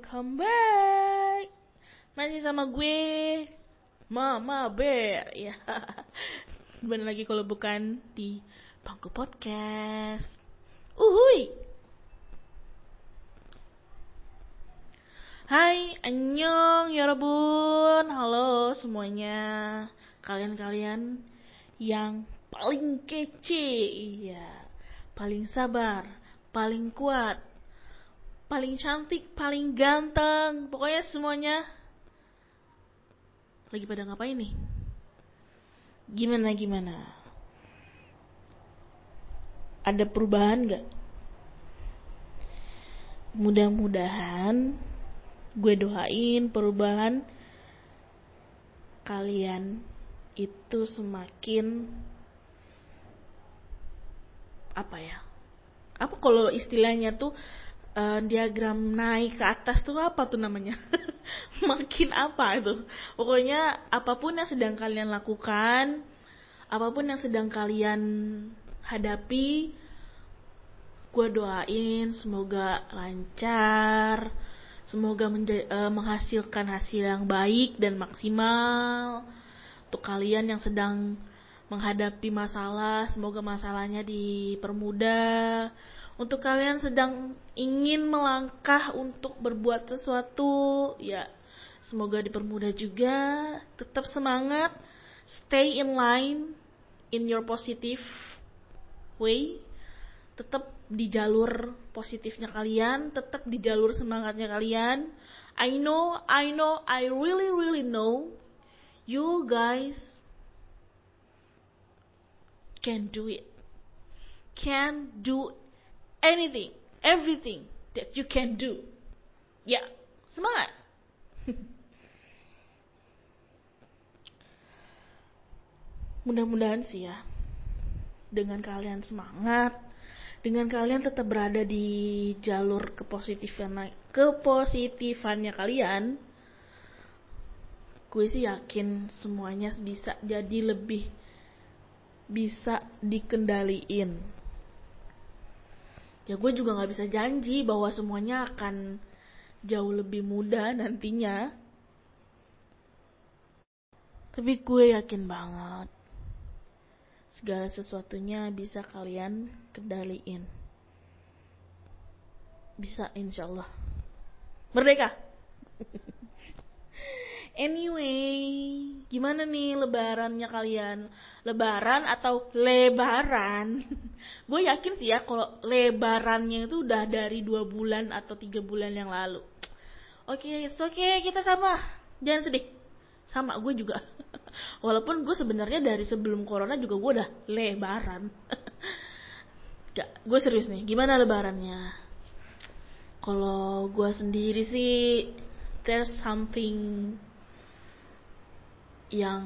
welcome back. Masih sama gue, Mama Bear. Ya, bener lagi kalau bukan di Bangku Podcast. Uhuy. Hai, annyeong, yorobun. Halo semuanya. Kalian-kalian yang paling kece, iya. Paling sabar, paling kuat, paling cantik, paling ganteng, pokoknya semuanya lagi pada ngapain nih? Gimana gimana? Ada perubahan gak? Mudah-mudahan gue doain perubahan kalian itu semakin apa ya? Apa kalau istilahnya tuh uh, diagram naik ke atas tuh apa tuh namanya? Makin apa itu? Pokoknya apa pun yang sedang kalian lakukan, apa pun yang sedang kalian hadapi, gue doain semoga lancar, semoga uh, menghasilkan hasil yang baik dan maksimal untuk kalian yang sedang menghadapi masalah, semoga masalahnya dipermudah untuk kalian sedang ingin melangkah untuk berbuat sesuatu, ya semoga dipermudah juga. Tetap semangat, stay in line in your positive way. Tetap di jalur positifnya kalian, tetap di jalur semangatnya kalian. I know, I know, I really really know you guys can do it. Can do anything, everything that you can do. Ya, semangat. Mudah-mudahan sih ya, dengan kalian semangat, dengan kalian tetap berada di jalur kepositifan kepositifannya kalian, gue sih yakin semuanya bisa jadi lebih bisa dikendaliin ya gue juga nggak bisa janji bahwa semuanya akan jauh lebih mudah nantinya. Tapi gue yakin banget segala sesuatunya bisa kalian kendaliin. Bisa insya Allah. Merdeka Anyway, gimana nih lebarannya kalian? Lebaran atau lebaran? gue yakin sih ya kalau lebarannya itu udah dari dua bulan atau tiga bulan yang lalu. Oke, okay, oke okay, kita sama. Jangan sedih. Sama gue juga. Walaupun gue sebenarnya dari sebelum corona juga gue udah lebaran. Gak, gue serius nih. Gimana lebarannya? Kalau gue sendiri sih, there's something yang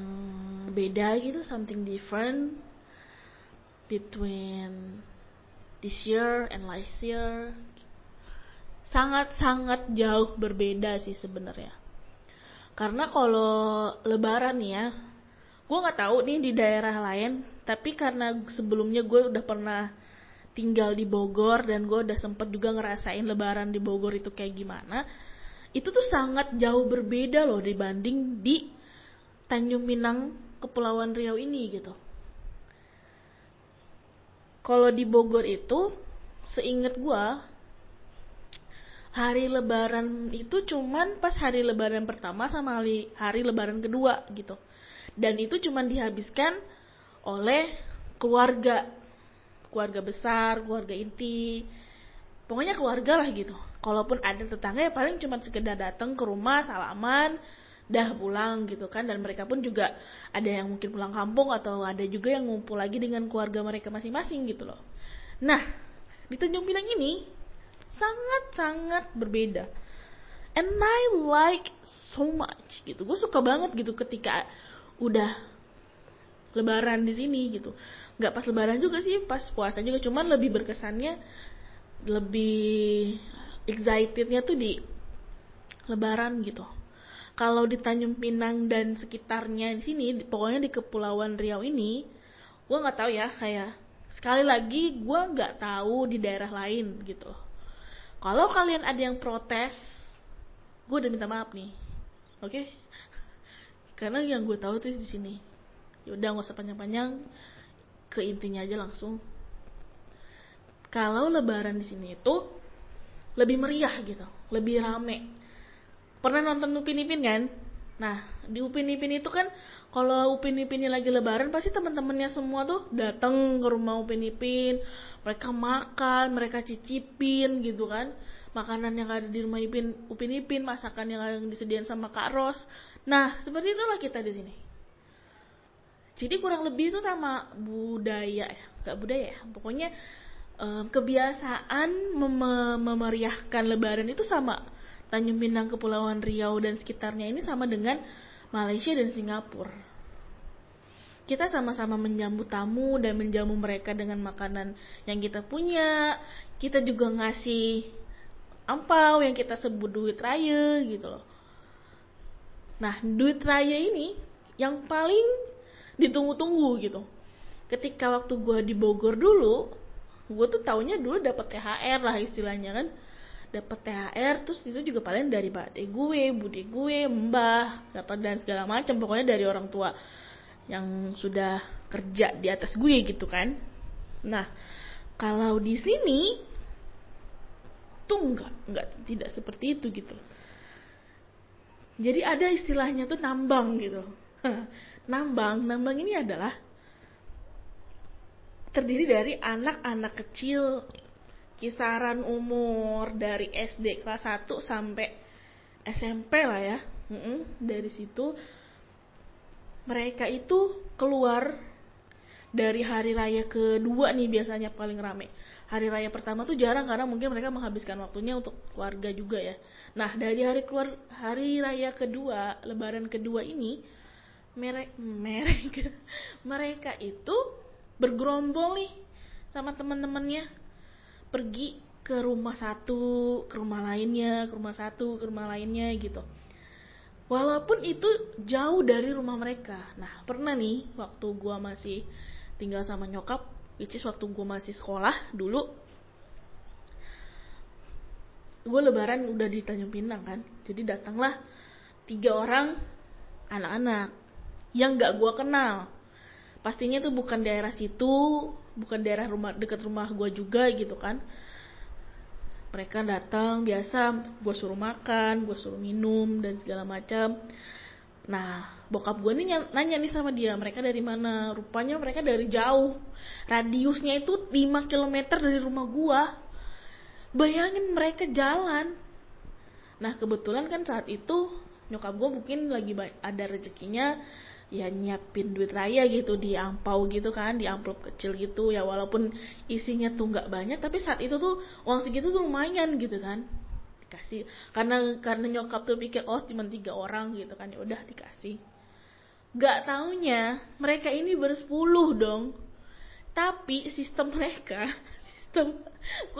beda gitu something different between this year and last year. Sangat-sangat jauh berbeda sih sebenarnya. Karena kalau lebaran ya gue nggak tahu nih di daerah lain tapi karena sebelumnya gue udah pernah tinggal di Bogor dan gue udah sempet juga ngerasain lebaran di Bogor itu kayak gimana itu tuh sangat jauh berbeda loh dibanding di Tanjung Pinang Kepulauan Riau ini gitu. Kalau di Bogor itu, seinget gua, hari lebaran itu cuman pas hari lebaran pertama sama hari, lebaran kedua gitu. Dan itu cuman dihabiskan oleh keluarga. Keluarga besar, keluarga inti. Pokoknya keluarga lah gitu. Kalaupun ada tetangga ya paling cuma sekedar datang ke rumah, salaman, dah pulang gitu kan dan mereka pun juga ada yang mungkin pulang kampung atau ada juga yang ngumpul lagi dengan keluarga mereka masing-masing gitu loh. Nah, di Tanjung Pinang ini sangat-sangat berbeda. And I like so much gitu. Gue suka banget gitu ketika udah lebaran di sini gitu. Gak pas lebaran juga sih, pas puasa juga cuman lebih berkesannya lebih excitednya tuh di lebaran gitu kalau di Tanjung Pinang dan sekitarnya di sini pokoknya di Kepulauan Riau ini gue nggak tahu ya kayak sekali lagi gue nggak tahu di daerah lain gitu. Kalau kalian ada yang protes gue udah minta maaf nih oke? Okay? karena yang gue tahu tuh di sini. Yaudah nggak usah panjang-panjang ke intinya aja langsung. Kalau lebaran di sini itu lebih meriah gitu lebih rame pernah nonton Upin Ipin kan nah di Upin Ipin itu kan kalau Upin Ipinnya lagi lebaran pasti teman-temannya semua tuh datang ke rumah Upin Ipin mereka makan mereka cicipin gitu kan makanan yang ada di rumah Ipin, Upin Ipin, masakan yang disediakan sama Kak Ros. Nah, seperti itulah kita di sini. Jadi kurang lebih itu sama budaya ya, gak budaya ya, pokoknya um, kebiasaan mem memeriahkan Lebaran itu sama. Tanjung Pinang, Kepulauan Riau dan sekitarnya ini sama dengan Malaysia dan Singapura. Kita sama-sama menjamu tamu dan menjamu mereka dengan makanan yang kita punya. Kita juga ngasih ampau yang kita sebut duit raya gitu loh. Nah, duit raya ini yang paling ditunggu-tunggu gitu. Ketika waktu gue di Bogor dulu, gue tuh taunya dulu dapat THR lah istilahnya kan. Dapat THR terus itu juga paling dari bade gue, bude gue, mbah, dapat dan segala macam pokoknya dari orang tua yang sudah kerja di atas gue gitu kan. Nah, kalau di sini tuh enggak enggak tidak seperti itu gitu. Jadi ada istilahnya tuh nambang gitu. Nambang nambang ini adalah terdiri dari anak-anak kecil kisaran umur dari SD kelas 1 sampai SMP lah ya. Dari situ mereka itu keluar dari hari raya kedua nih biasanya paling rame. Hari raya pertama tuh jarang karena mungkin mereka menghabiskan waktunya untuk keluarga juga ya. Nah dari hari keluar hari raya kedua, Lebaran kedua ini, mereka mereka mereka itu bergerombol nih sama teman-temannya pergi ke rumah satu, ke rumah lainnya, ke rumah satu, ke rumah lainnya gitu. Walaupun itu jauh dari rumah mereka. Nah, pernah nih waktu gua masih tinggal sama nyokap, which is waktu gue masih sekolah dulu gue lebaran udah di Tanjung Pinang kan jadi datanglah tiga orang anak-anak yang gak gue kenal pastinya tuh bukan daerah situ bukan daerah rumah dekat rumah gue juga gitu kan. Mereka datang biasa gue suruh makan gue suruh minum dan segala macam. Nah bokap gue nih nanya nih sama dia mereka dari mana? Rupanya mereka dari jauh. Radiusnya itu 5 km dari rumah gue bayangin mereka jalan. Nah kebetulan kan saat itu nyokap gue mungkin lagi ada rezekinya ya nyiapin duit raya gitu di ampau gitu kan di amplop kecil gitu. Ya walaupun isinya tuh nggak banyak tapi saat itu tuh uang segitu tuh lumayan gitu kan. Dikasih karena karena nyokap tuh pikir oh cuma tiga orang gitu kan. Ya udah dikasih. Gak taunya mereka ini bersepuluh dong. Tapi sistem mereka, sistem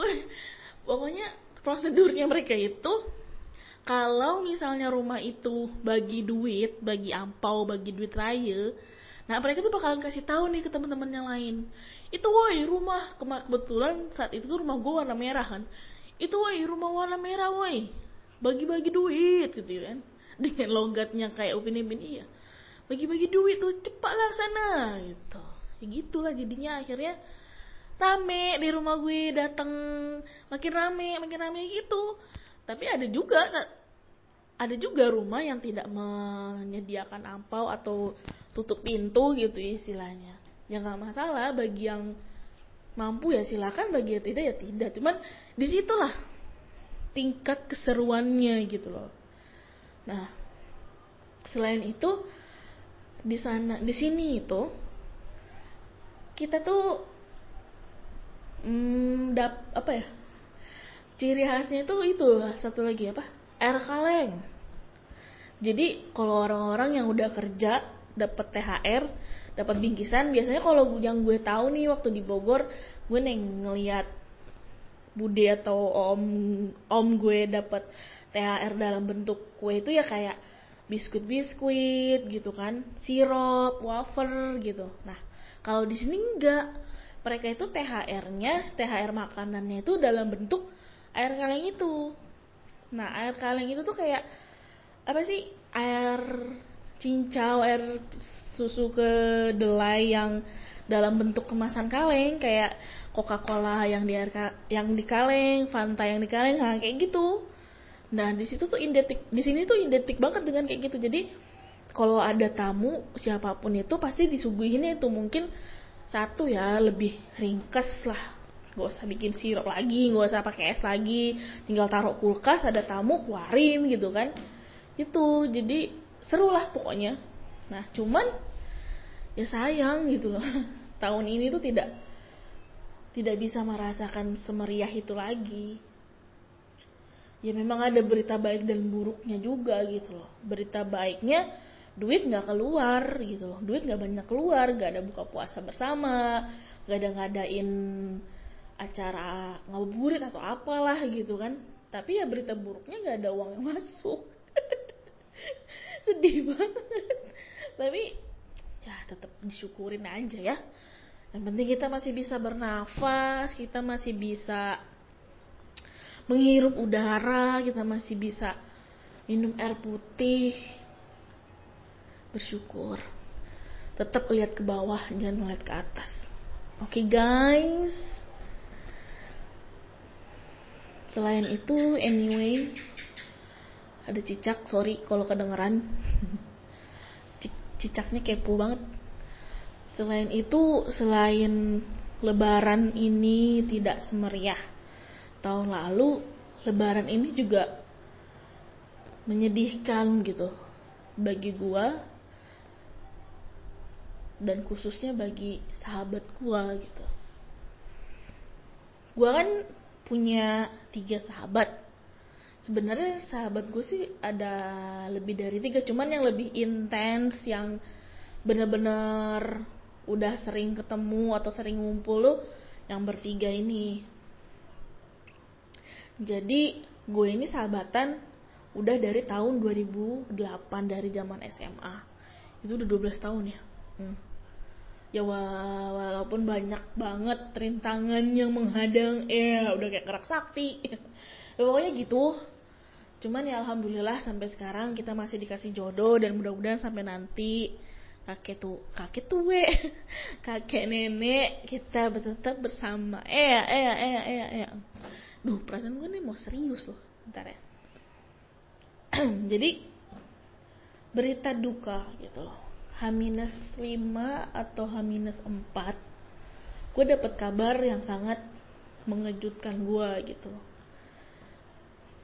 pokoknya prosedurnya mereka itu kalau misalnya rumah itu bagi duit, bagi ampau, bagi duit raya, nah mereka tuh bakalan kasih tahu nih ke teman-teman yang lain. Itu woi rumah kebetulan saat itu tuh rumah gue warna merah kan. Itu woi rumah warna merah woi. Bagi-bagi duit gitu kan. Dengan logatnya kayak Upin Ipin iya bagi-bagi duit tuh cepatlah sana gitu ya gitulah jadinya akhirnya rame di rumah gue datang makin rame makin rame gitu tapi ada juga ada juga rumah yang tidak menyediakan ampau atau tutup pintu gitu istilahnya. Ya nggak masalah bagi yang mampu ya silakan bagi yang tidak ya tidak. Cuman di situlah tingkat keseruannya gitu loh. Nah selain itu di sana di sini itu kita tuh hmm, dap apa ya ciri khasnya itu itu satu lagi apa air kaleng jadi kalau orang-orang yang udah kerja dapat THR dapat bingkisan biasanya kalau yang gue tahu nih waktu di Bogor gue neng ngeliat bude atau om om gue dapat THR dalam bentuk kue itu ya kayak biskuit-biskuit gitu kan, sirup, wafer gitu. Nah, kalau di sini enggak. Mereka itu THR-nya, THR makanannya itu dalam bentuk air kaleng itu. Nah air kaleng itu tuh kayak apa sih air cincau air susu kedelai yang dalam bentuk kemasan kaleng kayak Coca-Cola yang di air yang di kaleng, Fanta yang di kaleng, nah kayak gitu. Nah di situ tuh identik, di sini tuh identik banget dengan kayak gitu. Jadi kalau ada tamu siapa pun itu pasti disuguhin itu mungkin satu ya lebih ringkes lah gak usah bikin sirup lagi gak usah pakai es lagi. Tinggal taruh kulkas ada tamu keluarin gitu kan. Itu jadi seru lah pokoknya. Nah cuman ya sayang gitu loh. Tahun ini tuh tidak tidak bisa merasakan semeriah itu lagi. Ya memang ada berita baik dan buruknya juga gitu loh. Berita baiknya duit nggak keluar gitu loh. Duit nggak banyak keluar nggak ada buka puasa bersama nggak ada ngadain acara ngabuburit atau apalah gitu kan. Tapi ya berita buruknya nggak ada uang yang masuk. Sedih banget. Tapi ya tetap disyukurin aja ya. Yang penting kita masih bisa bernafas kita masih bisa menghirup udara kita masih bisa minum air putih. Bersyukur. Tetap lihat ke bawah jangan melihat ke atas. Oke okay, guys selain itu anyway ada cicak sorry kalau kedengeran. Cicaknya kepo banget. Selain itu selain lebaran ini tidak semeriah tahun lalu lebaran ini juga menyedihkan gitu bagi gua dan khususnya bagi sahabat gua gitu. Gua kan punya tiga sahabat. Sebenarnya sahabat gue sih ada lebih dari tiga cuman yang lebih intens yang bener-bener udah sering ketemu atau sering ngumpul lo yang bertiga ini. Jadi gue ini sahabatan udah dari tahun 2008 dari zaman SMA itu udah 12 tahun ya? Hmm ya walaupun banyak banget rintangan yang menghadang eh udah kayak kerak sakti. Ya, pokoknya gitu. Cuman ya alhamdulillah sampai sekarang kita masih dikasih jodoh dan mudah-mudahan sampai nanti kakek tuh kakek tuh we kakek nenek kita tetap bersama. Eh eh eh eh eh. Duh perasaan gue nih mau serius loh. Bentar ya. Jadi berita duka gitu loh H-5 atau H-4 gue dapet kabar yang sangat mengejutkan gue gitu.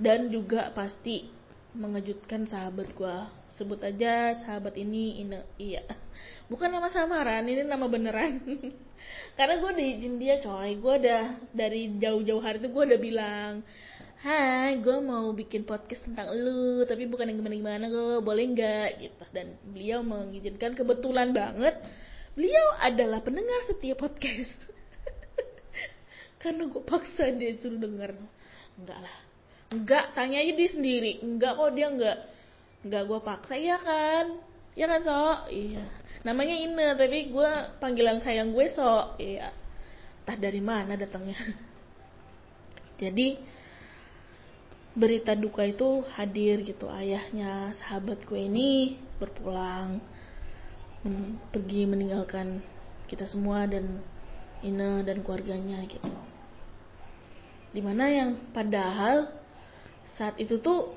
Dan juga pasti mengejutkan sahabat gue sebut aja sahabat ini ini iya. Bukan nama samaran ini nama beneran. Karena gue diizin dia coy. Gue udah dari jauh-jauh hari itu gue udah bilang Hai, gue mau bikin podcast tentang lu, tapi bukan yang gimana-gimana gue, boleh nggak gitu. Dan beliau mengizinkan kebetulan banget, beliau adalah pendengar setiap podcast. Karena gue paksa dia suruh denger. Enggak lah. Enggak, tanya aja dia sendiri. Enggak kok dia enggak. Enggak gue paksa, iya kan? Iya kan, So? Iya. Namanya Ine, tapi gue panggilan sayang gue So. Iya. Entah dari mana datangnya. Jadi, berita duka itu hadir gitu. Ayahnya sahabatku ini berpulang men pergi meninggalkan kita semua dan Ina dan keluarganya gitu. Di mana yang padahal saat itu tuh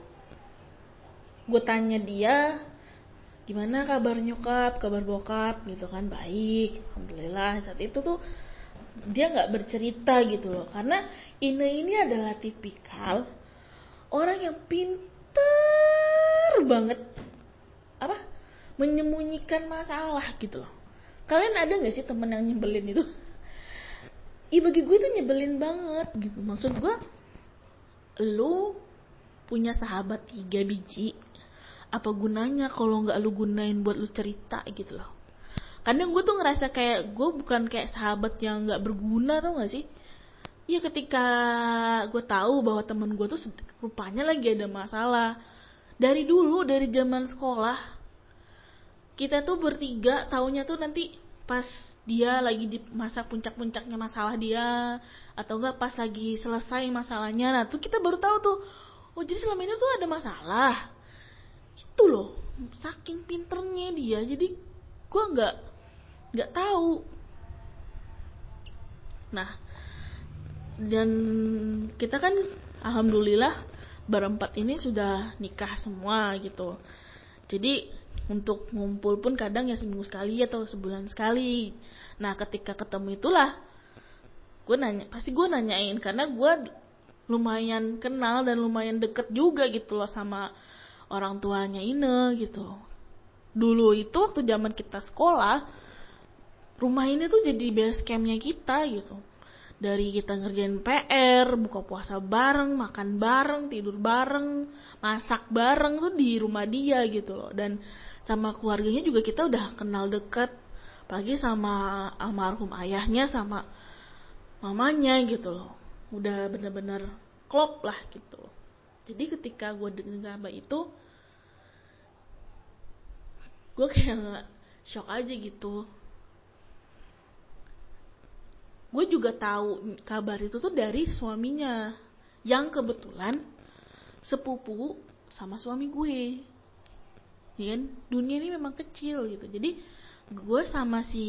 gue tanya dia gimana kabar nyokap? Kabar bokap? Gitu kan baik alhamdulillah. Saat itu tuh dia nggak bercerita gitu loh. Karena Ina ini adalah tipikal orang yang pintar banget. Apa? Menyembunyikan masalah gitu loh. Kalian ada nggak sih temen yang nyebelin itu? Ih bagi gue tuh nyebelin banget gitu. Maksud gue lu punya sahabat tiga biji apa gunanya kalau nggak lu gunain buat lu cerita gitu loh? Kadang gue tuh ngerasa kayak gue bukan kayak sahabat yang nggak berguna tau gak sih ya ketika gue tahu bahwa temen gue tuh rupanya lagi ada masalah. Dari dulu dari zaman sekolah kita tuh bertiga taunya tuh nanti pas dia lagi di masa puncak-puncaknya masalah dia atau enggak pas lagi selesai masalahnya. Nah tuh kita baru tahu tuh oh jadi selama ini tuh ada masalah. Itu loh saking pinternya dia. Jadi gue nggak nggak tahu. Nah dan kita kan alhamdulillah berempat ini sudah nikah semua gitu. Jadi untuk ngumpul pun kadang ya seminggu sekali atau sebulan sekali. Nah ketika ketemu itulah gue nanya pasti gue nanyain karena gue lumayan kenal dan lumayan deket juga gitu loh sama orang tuanya Ine gitu. Dulu itu waktu zaman kita sekolah rumah ini tuh jadi base campnya kita gitu dari kita ngerjain PR, buka puasa bareng, makan bareng, tidur bareng, masak bareng tuh di rumah dia gitu loh. Dan sama keluarganya juga kita udah kenal deket, apalagi sama almarhum ayahnya sama mamanya gitu loh. Udah bener-bener klop lah gitu. Jadi ketika gue dengar kabar itu, gue kayak shock aja gitu gue juga tahu kabar itu tuh dari suaminya yang kebetulan sepupu sama suami gue. Ya kan? Dunia ini memang kecil gitu. Jadi gue sama si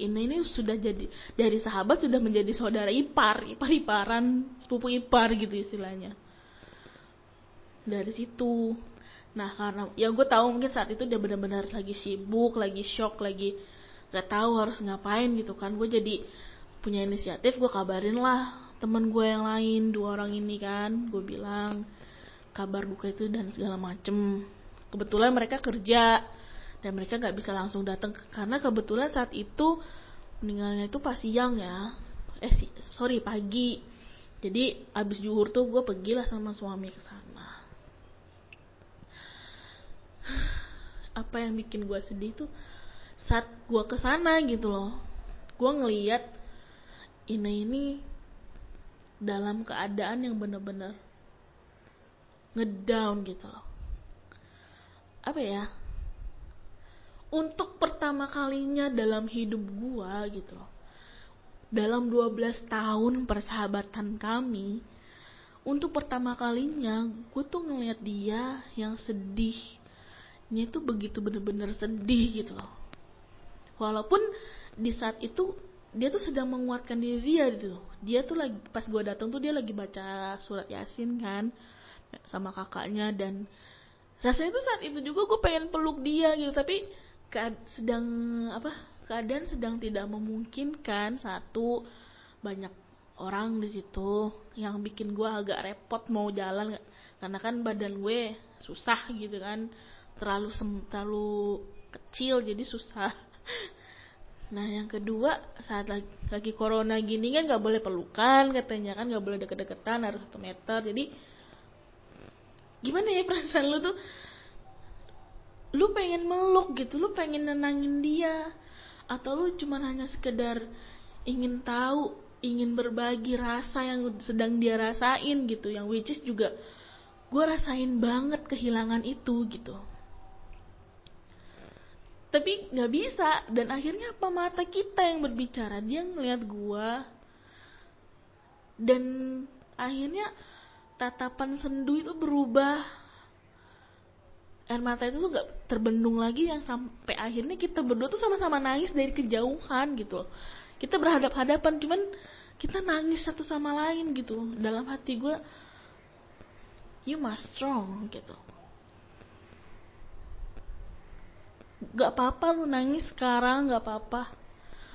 ini ini sudah jadi dari sahabat sudah menjadi saudara ipar ipar iparan sepupu ipar gitu istilahnya. Dari situ. Nah karena ya gue tahu mungkin saat itu dia benar-benar lagi sibuk lagi shock lagi gak tahu harus ngapain gitu kan. Gue jadi punya inisiatif gue kabarin lah temen gue yang lain dua orang ini kan. Gue bilang kabar buka itu dan segala macem. Kebetulan mereka kerja dan mereka nggak bisa langsung datang karena kebetulan saat itu meninggalnya itu pas siang ya. Eh sorry pagi. Jadi abis juhur tuh gue pergilah sama suami ke sana. Apa yang bikin gue sedih tuh saat gue ke sana gitu loh. Gue ngeliat ini ini dalam keadaan yang bener-bener ngedown gitu loh. Apa ya? Untuk pertama kalinya dalam hidup gua gitu loh. Dalam 12 tahun persahabatan kami, untuk pertama kalinya gue tuh ngeliat dia yang sedihnya itu begitu bener-bener sedih gitu loh. Walaupun di saat itu dia tuh sedang menguatkan diri dia gitu dia tuh lagi pas gue datang tuh dia lagi baca surat yasin kan sama kakaknya dan rasanya tuh saat itu juga gue pengen peluk dia gitu. Tapi sedang apa keadaan sedang tidak memungkinkan. Satu banyak orang di situ yang bikin gue agak repot mau jalan. Karena kan badan gue susah gitu kan. Terlalu sem terlalu kecil jadi susah Nah yang kedua saat lagi, corona gini kan nggak boleh pelukan katanya kan nggak boleh deket-deketan harus satu meter. Jadi gimana ya perasaan lu tuh? Lu pengen meluk gitu lu pengen nenangin dia. Atau lu cuma hanya sekedar ingin tahu ingin berbagi rasa yang sedang dia rasain gitu yang which is juga gue rasain banget kehilangan itu gitu tapi nggak bisa. Dan akhirnya apa? Mata kita yang berbicara. Dia ngeliat gua. Dan akhirnya tatapan sendu itu berubah. Air mata itu tuh gak terbendung lagi yang sampai akhirnya kita berdua tuh sama-sama nangis dari kejauhan gitu. Kita berhadap-hadapan cuman kita nangis satu sama lain gitu. Dalam hati gue you must strong gitu gak apa-apa lu nangis sekarang gak apa-apa.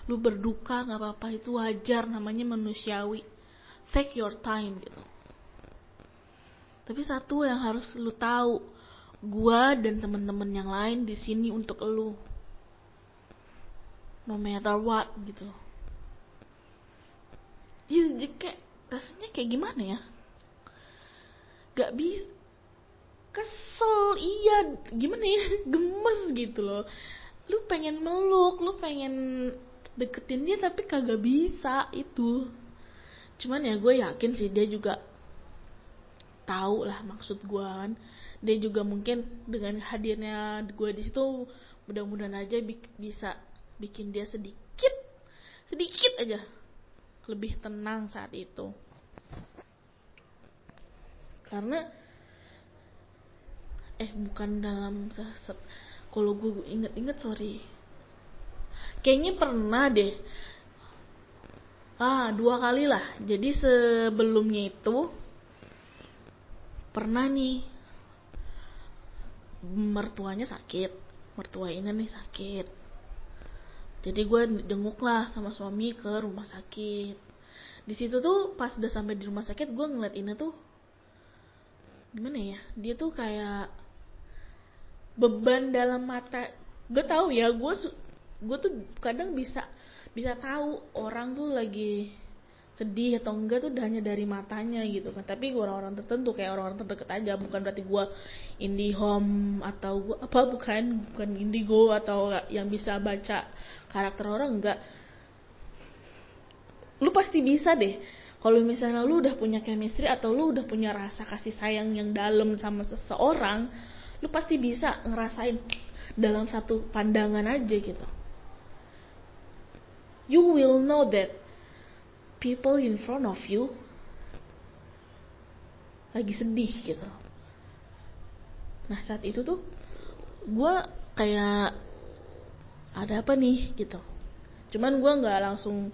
Lu berduka gak apa-apa. Itu wajar namanya manusiawi. Take your time gitu. Tapi satu yang harus lu tahu gua dan temen-temen yang lain di sini untuk lu. No matter what gitu. Ya kayak rasanya kayak gimana ya? Gak bisa kesel. Iya gimana ya? Gemes gitu loh. Lu pengen meluk lu pengen deketin dia tapi kagak bisa itu. Cuman ya gue yakin sih dia juga tahu lah maksud gue kan. Dia juga mungkin dengan hadirnya gue di situ mudah-mudahan aja bi bisa bikin dia sedikit sedikit aja lebih tenang saat itu. Karena eh bukan dalam kalau gue inget-inget sorry. Kayaknya pernah deh. Ah dua kali lah. Jadi sebelumnya itu pernah nih. Mertuanya sakit. Mertua ini nih sakit. Jadi gue jenguk lah sama suami ke rumah sakit. Di situ tuh pas udah sampai di rumah sakit gue ngeliat ini tuh gimana ya? Dia tuh kayak beban dalam mata. Gue tahu ya gue gue tuh kadang bisa bisa tahu orang tuh lagi sedih atau enggak tuh hanya dari matanya gitu kan. Tapi orang-orang tertentu kayak orang-orang terdekat aja. Bukan berarti gue indie home atau gua apa bukan bukan indigo atau yang bisa baca karakter orang enggak. Lu pasti bisa deh. Kalau misalnya lu udah punya chemistry atau lu udah punya rasa kasih sayang yang dalam sama seseorang lu pasti bisa ngerasain dalam satu pandangan aja gitu. You will know that people in front of you lagi sedih gitu. Nah saat itu tuh gue kayak ada apa nih gitu. Cuman gue nggak langsung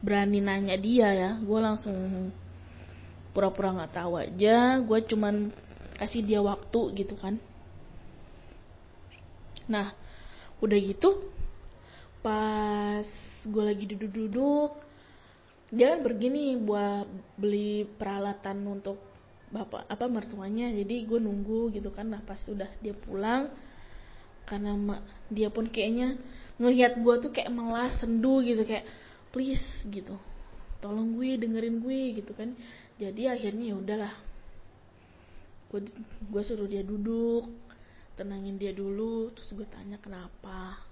berani nanya dia ya. Gue langsung pura-pura nggak -pura tahu aja. Gue cuman kasih dia waktu gitu kan nah udah gitu pas gue lagi duduk-duduk dia kan pergi nih buat beli peralatan untuk bapak apa mertuanya. Jadi gue nunggu gitu kan. Nah pas sudah dia pulang karena dia pun kayaknya ngelihat gue tuh kayak malah sendu gitu kayak please gitu. Tolong gue dengerin gue gitu kan. Jadi akhirnya ya udahlah gue suruh dia duduk tenangin dia dulu terus gue tanya kenapa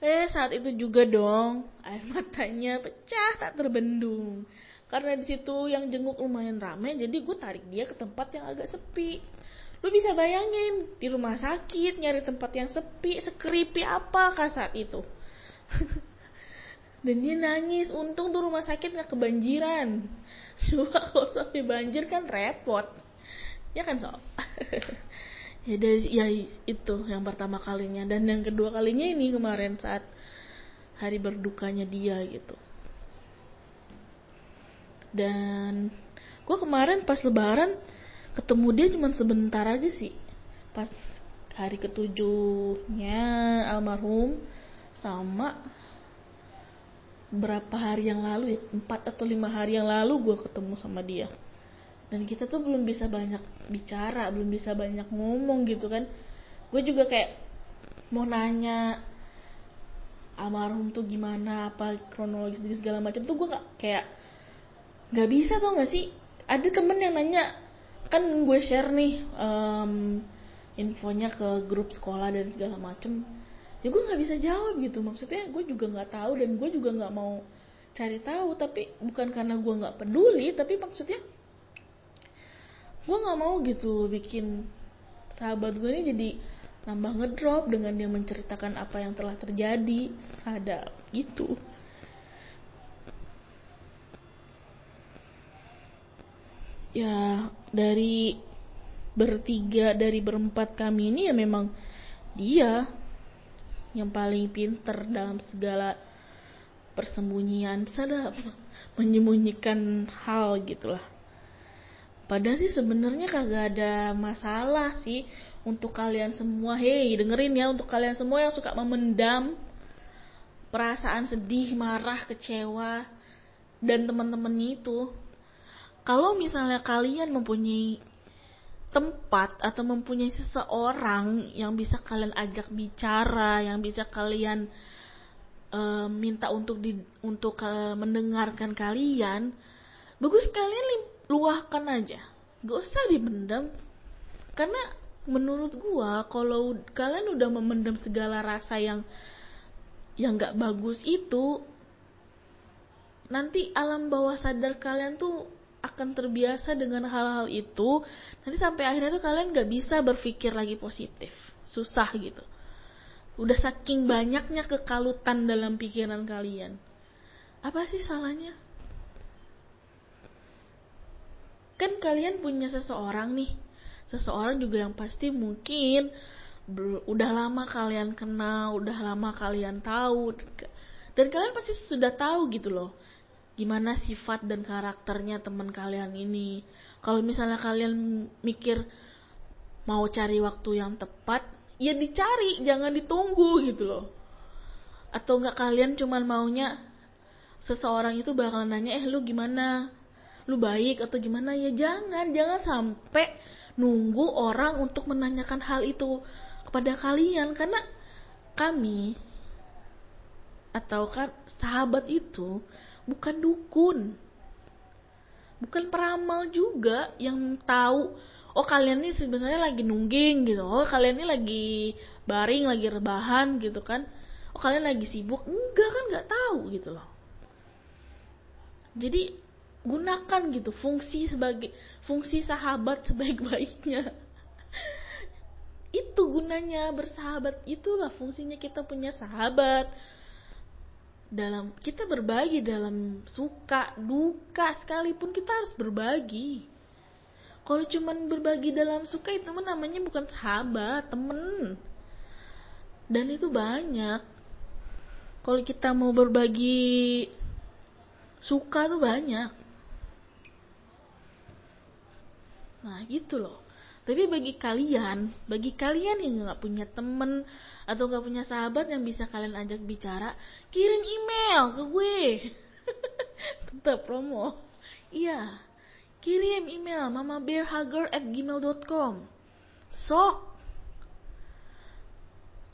Eh saat itu juga dong air matanya pecah tak terbendung. Karena di situ yang jenguk lumayan rame, jadi gue tarik dia ke tempat yang agak sepi. Lu bisa bayangin di rumah sakit nyari tempat yang sepi, sekeripi apa kah saat itu? Dan dia nangis, untung tuh rumah sakit gak kebanjiran. Coba kalau sampai banjir kan repot. Ya kan sob? ya dari ya itu yang pertama kalinya. Dan yang kedua kalinya ini kemarin saat hari berdukanya dia gitu. Dan gue kemarin pas lebaran ketemu dia cuma sebentar aja sih. Pas hari ketujuhnya almarhum sama berapa hari yang lalu ya? Empat atau lima hari yang lalu gue ketemu sama dia dan kita tuh belum bisa banyak bicara belum bisa banyak ngomong gitu kan. Gue juga kayak mau nanya almarhum tuh gimana apa kronologis segala macam tuh gue gak kayak nggak bisa tuh nggak sih? Ada temen yang nanya kan gue share nih um, infonya ke grup sekolah dan segala macem. Ya gue nggak bisa jawab gitu maksudnya gue juga nggak tahu dan gue juga nggak mau cari tahu tapi bukan karena gue nggak peduli tapi maksudnya gue nggak mau gitu bikin sahabat gue ini jadi nambah ngedrop dengan dia menceritakan apa yang telah terjadi. Sadar gitu. Ya dari bertiga dari berempat kami ini ya memang dia yang paling pinter dalam segala persembunyian sadar menyembunyikan hal gitulah Padahal sih sebenarnya kagak ada masalah sih untuk kalian semua. Hei, dengerin ya untuk kalian semua yang suka memendam perasaan sedih, marah, kecewa dan teman-teman itu. Kalau misalnya kalian mempunyai tempat atau mempunyai seseorang yang bisa kalian ajak bicara, yang bisa kalian uh, minta untuk di, untuk uh, mendengarkan kalian, bagus kalian luahkan aja. Gak usah dipendam. Karena menurut gua kalau kalian udah memendam segala rasa yang yang gak bagus itu nanti alam bawah sadar kalian tuh akan terbiasa dengan hal-hal itu. Nanti sampai akhirnya tuh kalian gak bisa berpikir lagi positif. Susah gitu. Udah saking banyaknya kekalutan dalam pikiran kalian. Apa sih salahnya kan kalian punya seseorang nih seseorang juga yang pasti mungkin udah lama kalian kenal, udah lama kalian tahu dan kalian pasti sudah tahu gitu loh gimana sifat dan karakternya teman kalian ini. Kalau misalnya kalian mikir mau cari waktu yang tepat, ya dicari, jangan ditunggu gitu loh. Atau enggak kalian cuman maunya seseorang itu bakal nanya, "Eh, lu gimana? Lu baik atau gimana?" Ya jangan, jangan sampai nunggu orang untuk menanyakan hal itu kepada kalian. Karena kami atau kan sahabat itu bukan dukun bukan peramal juga yang tahu oh kalian ini sebenarnya lagi nungging gitu. Oh kalian ini lagi baring lagi rebahan gitu kan. Oh kalian lagi sibuk. Enggak kan nggak tahu gitu loh. Jadi gunakan gitu fungsi sebagai fungsi sahabat sebaik-baiknya. Itu gunanya bersahabat itulah fungsinya kita punya sahabat. Dalam kita berbagi dalam suka duka sekalipun kita harus berbagi. Kalau cuman berbagi dalam suka itu namanya bukan sahabat temen. Dan itu banyak. Kalau kita mau berbagi suka tuh banyak nah gitu loh tapi bagi kalian, bagi kalian yang nggak punya temen atau nggak punya sahabat yang bisa kalian ajak bicara, kirim email ke gue. Tetap promo. Iya, kirim email mamabearhugger@gmail.com. Sok.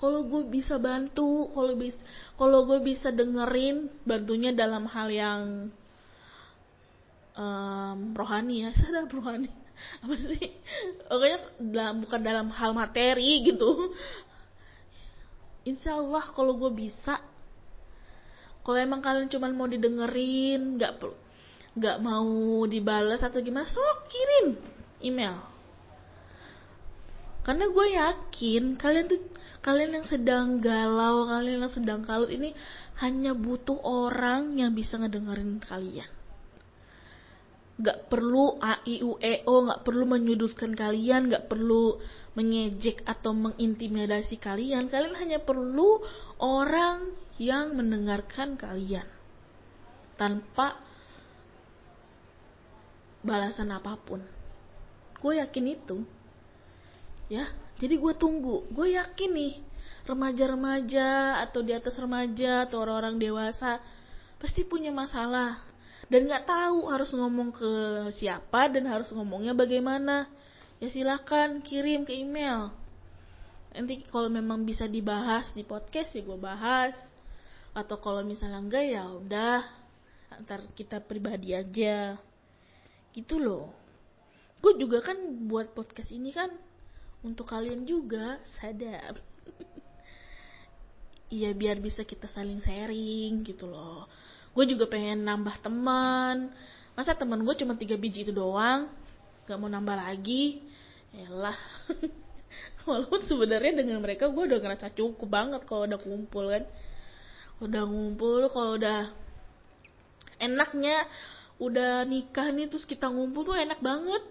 Kalau gue bisa bantu, kalau bisa kalau gue bisa dengerin, bantunya dalam hal yang um, rohani ya, sadar rohani apa sih? Pokoknya dalam, bukan dalam hal materi gitu. Insya Allah kalau gue bisa kalau emang kalian cuma mau didengerin nggak perlu nggak mau dibalas atau gimana sok kirim email. Karena gue yakin kalian tuh kalian yang sedang galau kalian yang sedang kalut ini hanya butuh orang yang bisa ngedengerin kalian nggak perlu a i u e o nggak perlu menyudutkan kalian nggak perlu mengejek atau mengintimidasi kalian. Kalian hanya perlu orang yang mendengarkan kalian. Tanpa balasan apa pun. Gue yakin itu. Ya jadi gue tunggu. Gue yakin nih remaja-remaja atau di atas remaja atau orang-orang dewasa pasti punya masalah dan nggak tahu harus ngomong ke siapa dan harus ngomongnya bagaimana. Ya silahkan kirim ke email. Nanti kalau memang bisa dibahas di podcast ya gue bahas. Atau kalau misalnya enggak ya udah antar kita pribadi aja. Gitu loh. Gue juga kan buat podcast ini kan untuk kalian juga sadar iya biar bisa kita saling sharing gitu loh gue juga pengen nambah teman. Masa teman gue cuma tiga biji itu doang? Gak mau nambah lagi? Lah walaupun sebenarnya dengan mereka gue udah ngerasa cukup banget kalau udah kumpul kan. Udah ngumpul kalau udah enaknya udah nikah nih terus kita ngumpul tuh enak banget.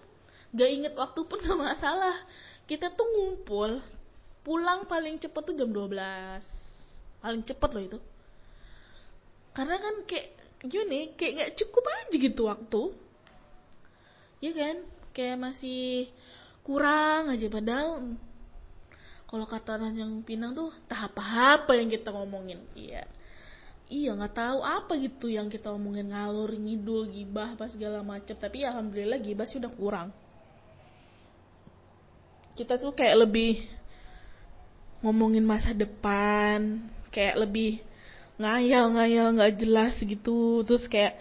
Gak inget waktu pun gak masalah. Kita tuh ngumpul pulang paling cepet tuh jam 12 paling cepet loh itu karena kan kayak gini kayak nggak cukup aja gitu waktu. Ya kan? Kayak masih kurang aja. Padahal kalau kata yang Pinang tuh tahap apa yang kita ngomongin? Iya. Iya nggak tahu apa gitu yang kita ngomongin ngalur ngidul gibah pas segala macam. Tapi ya alhamdulillah gibah sih udah kurang. Kita tuh kayak lebih ngomongin masa depan kayak lebih ngayal-ngayal nggak jelas gitu. Terus kayak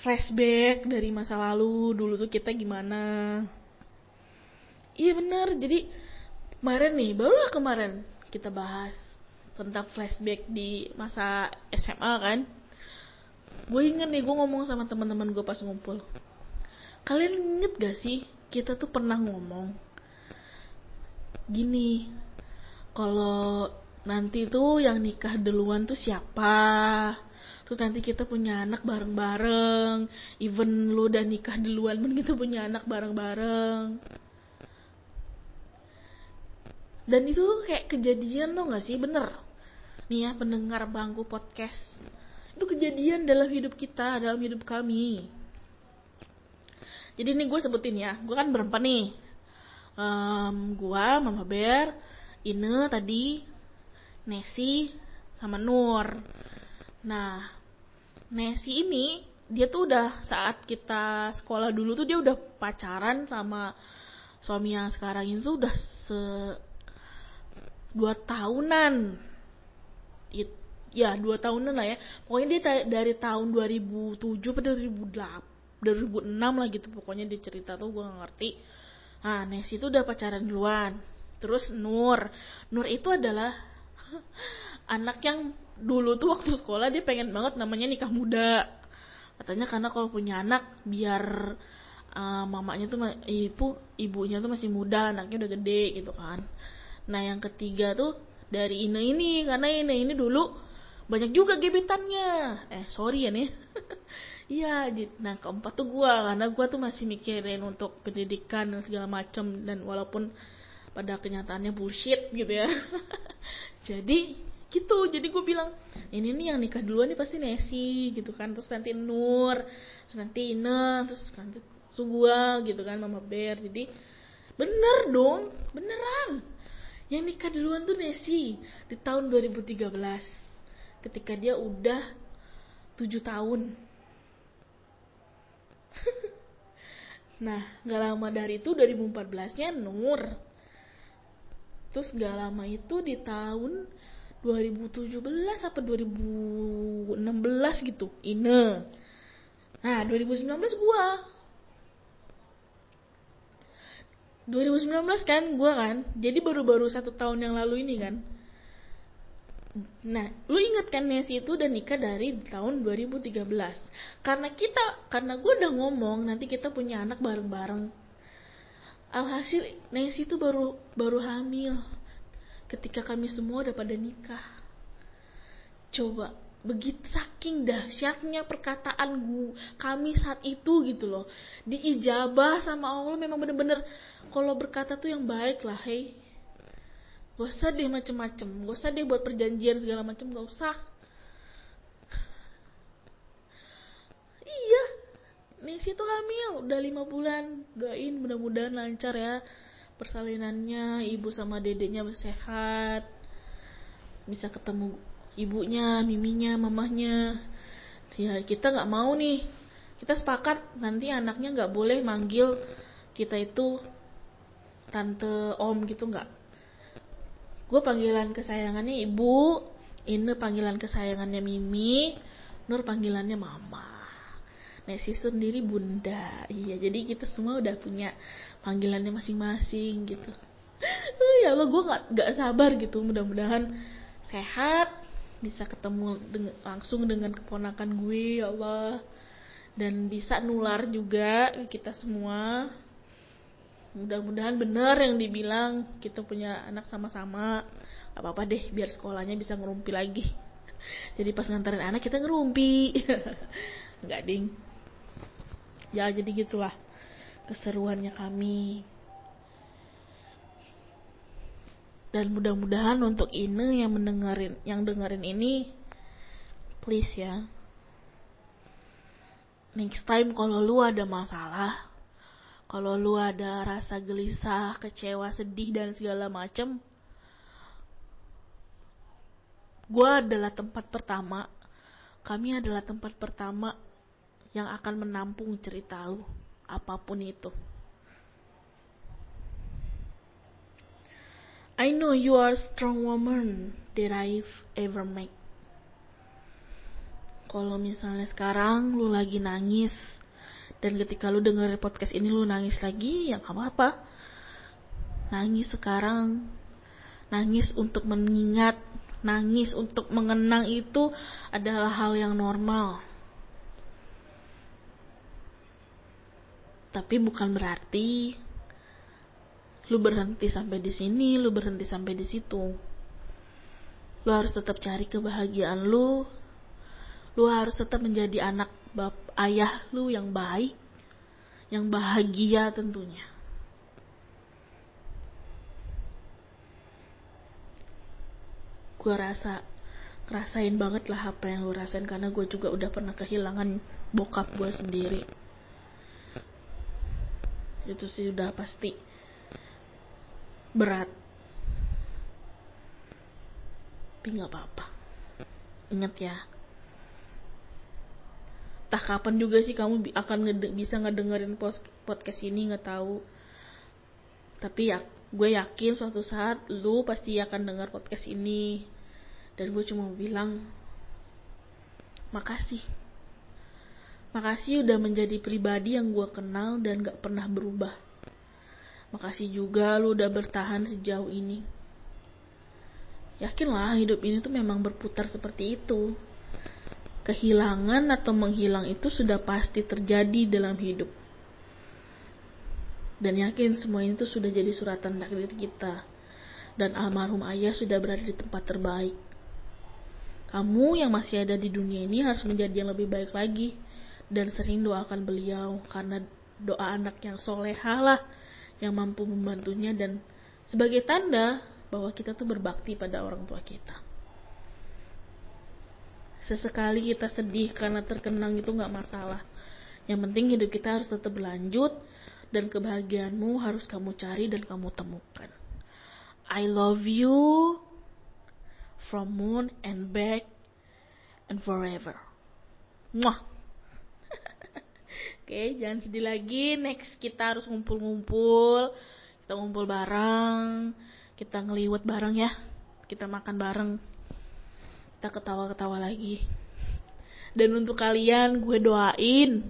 flashback dari masa lalu dulu tuh kita gimana. Iya bener jadi kemarin nih barulah kemarin kita bahas tentang flashback di masa SMA kan. Gue inget nih gue ngomong sama teman-teman gue pas ngumpul. Kalian inget gak sih kita tuh pernah ngomong gini kalau nanti tuh yang nikah duluan tuh siapa? Terus nanti kita punya anak bareng-bareng. Even lu udah nikah duluan pun kita punya anak bareng-bareng. Dan itu kayak kejadian tuh gak sih? Bener. Nih ya pendengar bangku podcast. Itu kejadian dalam hidup kita dalam hidup kami. Jadi nih gue sebutin ya. Gue kan berempat nih. Um, gue mama bear Ine tadi Nesi sama Nur. Nah Nesi ini dia tuh udah saat kita sekolah dulu tuh dia udah pacaran sama suami yang sekarang itu udah se dua tahunan. It, ya dua tahunan lah ya. Pokoknya dia dari tahun 2007 ke 2008 2006 lah gitu pokoknya dia cerita tuh gue gak ngerti. Nah Nesi itu udah pacaran duluan. Terus Nur. Nur itu adalah anak yang dulu tuh waktu sekolah dia pengen banget namanya nikah muda. Katanya karena kalau punya anak biar uh, mamanya tuh ibu ibunya tuh masih muda anaknya udah gede gitu kan. Nah yang ketiga tuh dari Ine ini karena Ine ini dulu banyak juga gebetannya. Eh sorry ya nih. Iya nah keempat tuh gua karena gua tuh masih mikirin untuk pendidikan dan segala macam dan walaupun pada kenyataannya bullshit gitu ya jadi gitu. Jadi gue bilang ini nih yang nikah duluan nih pasti Nesi gitu kan. Terus nanti Nur terus nanti Ine terus nanti Sugua gitu kan Mama Bear jadi bener dong beneran. Yang nikah duluan tuh Nesi di tahun 2013 ketika dia udah 7 tahun. Nah gak lama dari itu 2014 nya Nur terus gak lama itu di tahun 2017 apa 2016 gitu Ine. Nah 2019 gua. 2019 kan gue kan. Jadi baru-baru satu tahun yang lalu ini kan. Nah lu inget kan Nancy itu udah nikah dari tahun 2013 karena kita karena gue udah ngomong nanti kita punya anak bareng-bareng alhasil Nancy itu baru baru hamil ketika kami semua udah pada nikah. Coba begitu saking dahsyatnya perkataan gue kami saat itu gitu loh. Diijabah sama Allah memang bener-bener kalau berkata tuh yang baik lah hei gak usah deh macem-macem gak usah deh buat perjanjian segala macem gak usah. Iya Nisi tuh hamil udah lima bulan doain mudah-mudahan lancar ya persalinannya ibu sama dedeknya sehat bisa ketemu ibunya, miminya, mamahnya. Ya kita nggak mau nih. Kita sepakat nanti anaknya nggak boleh manggil kita itu tante om gitu nggak. Gue panggilan kesayangannya ibu, ini panggilan kesayangannya Mimi, Nur panggilannya mama. Nesi sendiri bunda. Iya, jadi kita semua udah punya panggilannya masing-masing gitu. ya Allah, gue nggak nggak sabar gitu. Mudah-mudahan sehat, bisa ketemu dengan, langsung dengan keponakan gue ya Allah dan bisa nular juga kita semua mudah-mudahan benar yang dibilang kita punya anak sama-sama apa-apa deh biar sekolahnya bisa ngerumpi lagi jadi pas nganterin anak kita ngerumpi nggak ding ya jadi gitulah keseruannya kami. Dan mudah-mudahan untuk ini yang mendengarin yang dengerin ini please ya. Next time kalau lu ada masalah kalau lu ada rasa gelisah kecewa sedih dan segala macem gue adalah tempat pertama. Kami adalah tempat pertama yang akan menampung cerita lu apa pun itu I know you are strong woman that I've ever met. Kalau misalnya sekarang lu lagi nangis dan ketika lu denger podcast ini lu nangis lagi, ya gak apa-apa. Nangis sekarang, nangis untuk mengingat, nangis untuk mengenang itu adalah hal yang normal. Tapi bukan berarti lu berhenti sampai di sini, lu berhenti sampai di situ. Lu harus tetap cari kebahagiaan lu. Lu harus tetap menjadi anak bap ayah lu yang baik, yang bahagia tentunya. gue rasa rasain banget lah apa yang lu rasain karena gue juga udah pernah kehilangan bokap gue sendiri itu sih udah pasti berat. Tapi nggak apa-apa. Ingat ya. Tak kapan juga sih kamu akan ngede bisa ngedengerin podcast ini nggak tahu. Tapi ya gue yakin suatu saat lu pasti akan dengar podcast ini. Dan gue cuma bilang makasih makasih udah menjadi pribadi yang gue kenal dan gak pernah berubah makasih juga lu udah bertahan sejauh ini yakinlah hidup ini tuh memang berputar seperti itu kehilangan atau menghilang itu sudah pasti terjadi dalam hidup dan yakin semua itu sudah jadi suratan takdir kita. Dan almarhum ayah sudah berada di tempat terbaik. Kamu yang masih ada di dunia ini harus menjadi yang lebih baik lagi. Dan sering doakan beliau karena doa anak yang soleha lah yang mampu membantunya dan sebagai tanda bahwa kita tuh berbakti pada orang tua kita. Sesekali kita sedih karena terkenang itu nggak masalah. Yang penting hidup kita harus tetap berlanjut dan kebahagiaanmu harus kamu cari dan kamu temukan. I love you from moon and back and forever. Muah. Oke, okay, jangan sedih lagi. Next kita harus ngumpul-ngumpul. Kita ngumpul bareng. Kita ngeliwet bareng ya. Kita makan bareng. Kita ketawa-ketawa lagi. Dan untuk kalian gue doain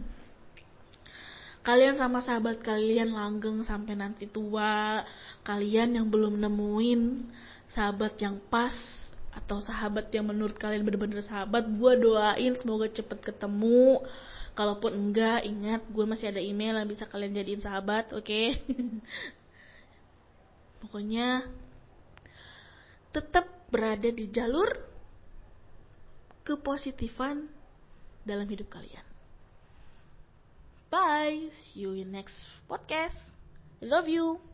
kalian sama sahabat kalian langgeng sampai nanti tua kalian yang belum nemuin sahabat yang pas atau sahabat yang menurut kalian bener-bener sahabat gue doain semoga cepet ketemu kalaupun enggak ingat gue masih ada email yang bisa kalian jadiin sahabat oke okay? pokoknya tetap berada di jalur kepositifan dalam hidup kalian Bye. See you in next podcast. I love you.